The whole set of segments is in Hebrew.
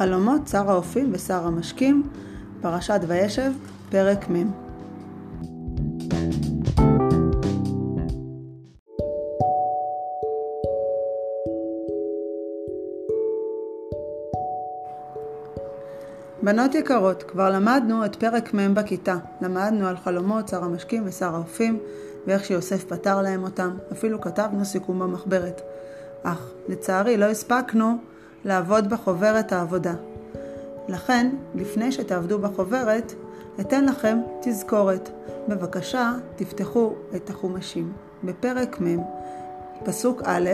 חלומות שר האופים ושר המשקים, פרשת וישב, פרק מ'. בנות יקרות, כבר למדנו את פרק מ' בכיתה. למדנו על חלומות שר המשקים ושר האופים, ואיך שיוסף פתר להם אותם. אפילו כתבנו סיכום במחברת. אך לצערי לא הספקנו לעבוד בחוברת העבודה. לכן, לפני שתעבדו בחוברת, אתן לכם תזכורת. בבקשה, תפתחו את החומשים. בפרק מ', פסוק א',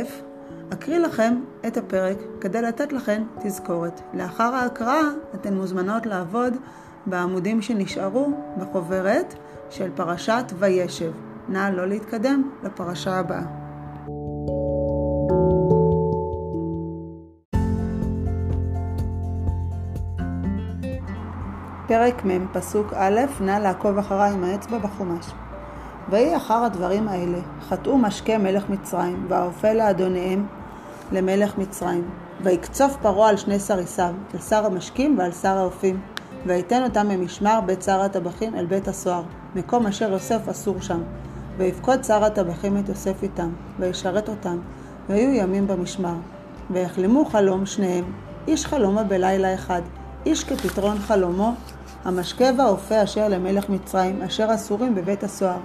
אקריא לכם את הפרק כדי לתת לכם תזכורת. לאחר ההקראה אתן מוזמנות לעבוד בעמודים שנשארו בחוברת של פרשת וישב. נא לא להתקדם לפרשה הבאה. פרק מ', פסוק א', נא לעקוב אחריי עם האצבע בחומש. ויהי אחר הדברים האלה, חטאו משקה מלך מצרים, והאופה לאדוניהם למלך מצרים. ויקצוף פרעה על שני סריסיו, על שר המשקים ועל שר האופים, ויתן אותם ממשמר בית שר הטבחים אל בית הסוהר, מקום אשר יוסף אסור שם. ויפקוד שר הטבחים את יוסף איתם, וישרת אותם, והיו ימים במשמר. ויחלמו חלום שניהם, איש חלומו בלילה אחד, איש כפתרון חלומו, המשקה והאופה אשר למלך מצרים, אשר אסורים בבית הסוהר.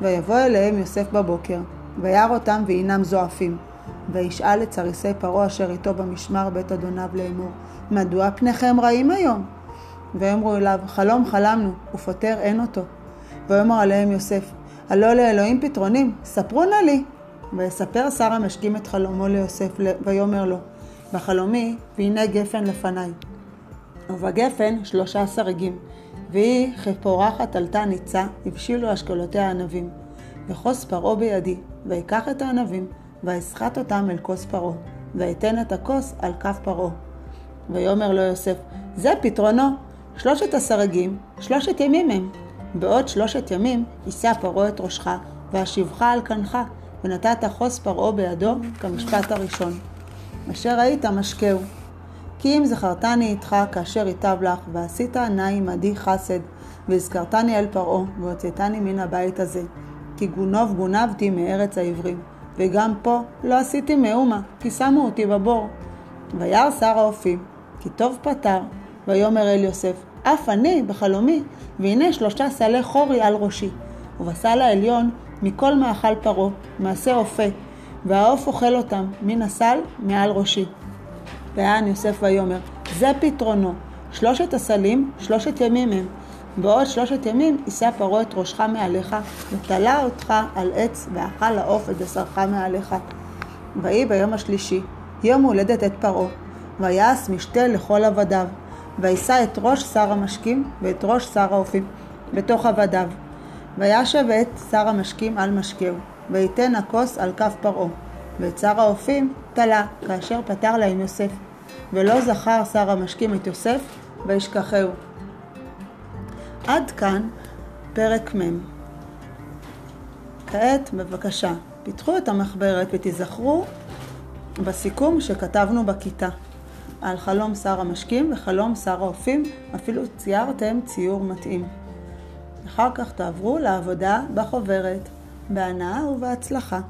ויבוא אליהם יוסף בבוקר, וירא אותם והינם זועפים. וישאל את סריסי פרעה אשר איתו במשמר בית אדוניו לאמור, מדוע פניכם רעים היום? ויאמרו אליו, חלום חלמנו, ופותר אין אותו. ויאמר עליהם יוסף, הלא לאלוהים פתרונים, ספרו נא לי. ויספר שר המשקים את חלומו ליוסף, ויאמר לו, בחלומי, והנה גפן לפניי. ובגפן שלושה סרגים, והיא כפורחת עלתה ניצה, הבשילו אשכולותיה ענבים. וכוס פרעה בידי, ויקח את הענבים, ואסחט אותם אל כוס פרעה, ואתן את הכוס על כף פרעה. ויאמר לו יוסף, זה פתרונו, שלושת הסרגים, שלושת ימים הם. בעוד שלושת ימים יישא פרעה את ראשך, ואשיבך על כנך, ונתת חוס פרעה בידו כמשפט הראשון. אשר היית משקהו. כי אם זכרתני איתך כאשר ייטב לך, ועשית נא עמדי חסד, והזכרתני אל פרעה, והוצאתני מן הבית הזה. כי גונוב גונבתי מארץ העברים. וגם פה לא עשיתי מאומה, כי שמו אותי בבור. וירא שר האופים, כי טוב פתר, ויאמר אל יוסף, אף אני בחלומי, והנה שלושה סלי חורי על ראשי, ובסל העליון מכל מאכל פרעה, מעשה אופה, והעוף אוכל אותם מן הסל מעל ראשי. ויען יוסף ויאמר, זה פתרונו, שלושת הסלים, שלושת ימים הם. בעוד שלושת ימים יישא פרעה את ראשך מעליך, ותלה אותך על עץ, ואכל לעוף את בשרך מעליך. ויהי ביום השלישי, יום הולדת את פרעה, ויעש משתה לכל עבדיו, וישא את ראש שר המשקים ואת ראש שר האופים בתוך עבדיו. וישב את שר המשקים על משקהו, ויתן הכוס על כף פרעה, ואת שר האופים תלה, כאשר פתר להם יוסף. ולא זכר שר המשקים את יוסף, וישכחהו. עד כאן פרק מ'. כעת, בבקשה, פיתחו את המחברת ותיזכרו בסיכום שכתבנו בכיתה על חלום שר המשקים וחלום שר האופים, אפילו ציירתם ציור מתאים. אחר כך תעברו לעבודה בחוברת, בהנאה ובהצלחה.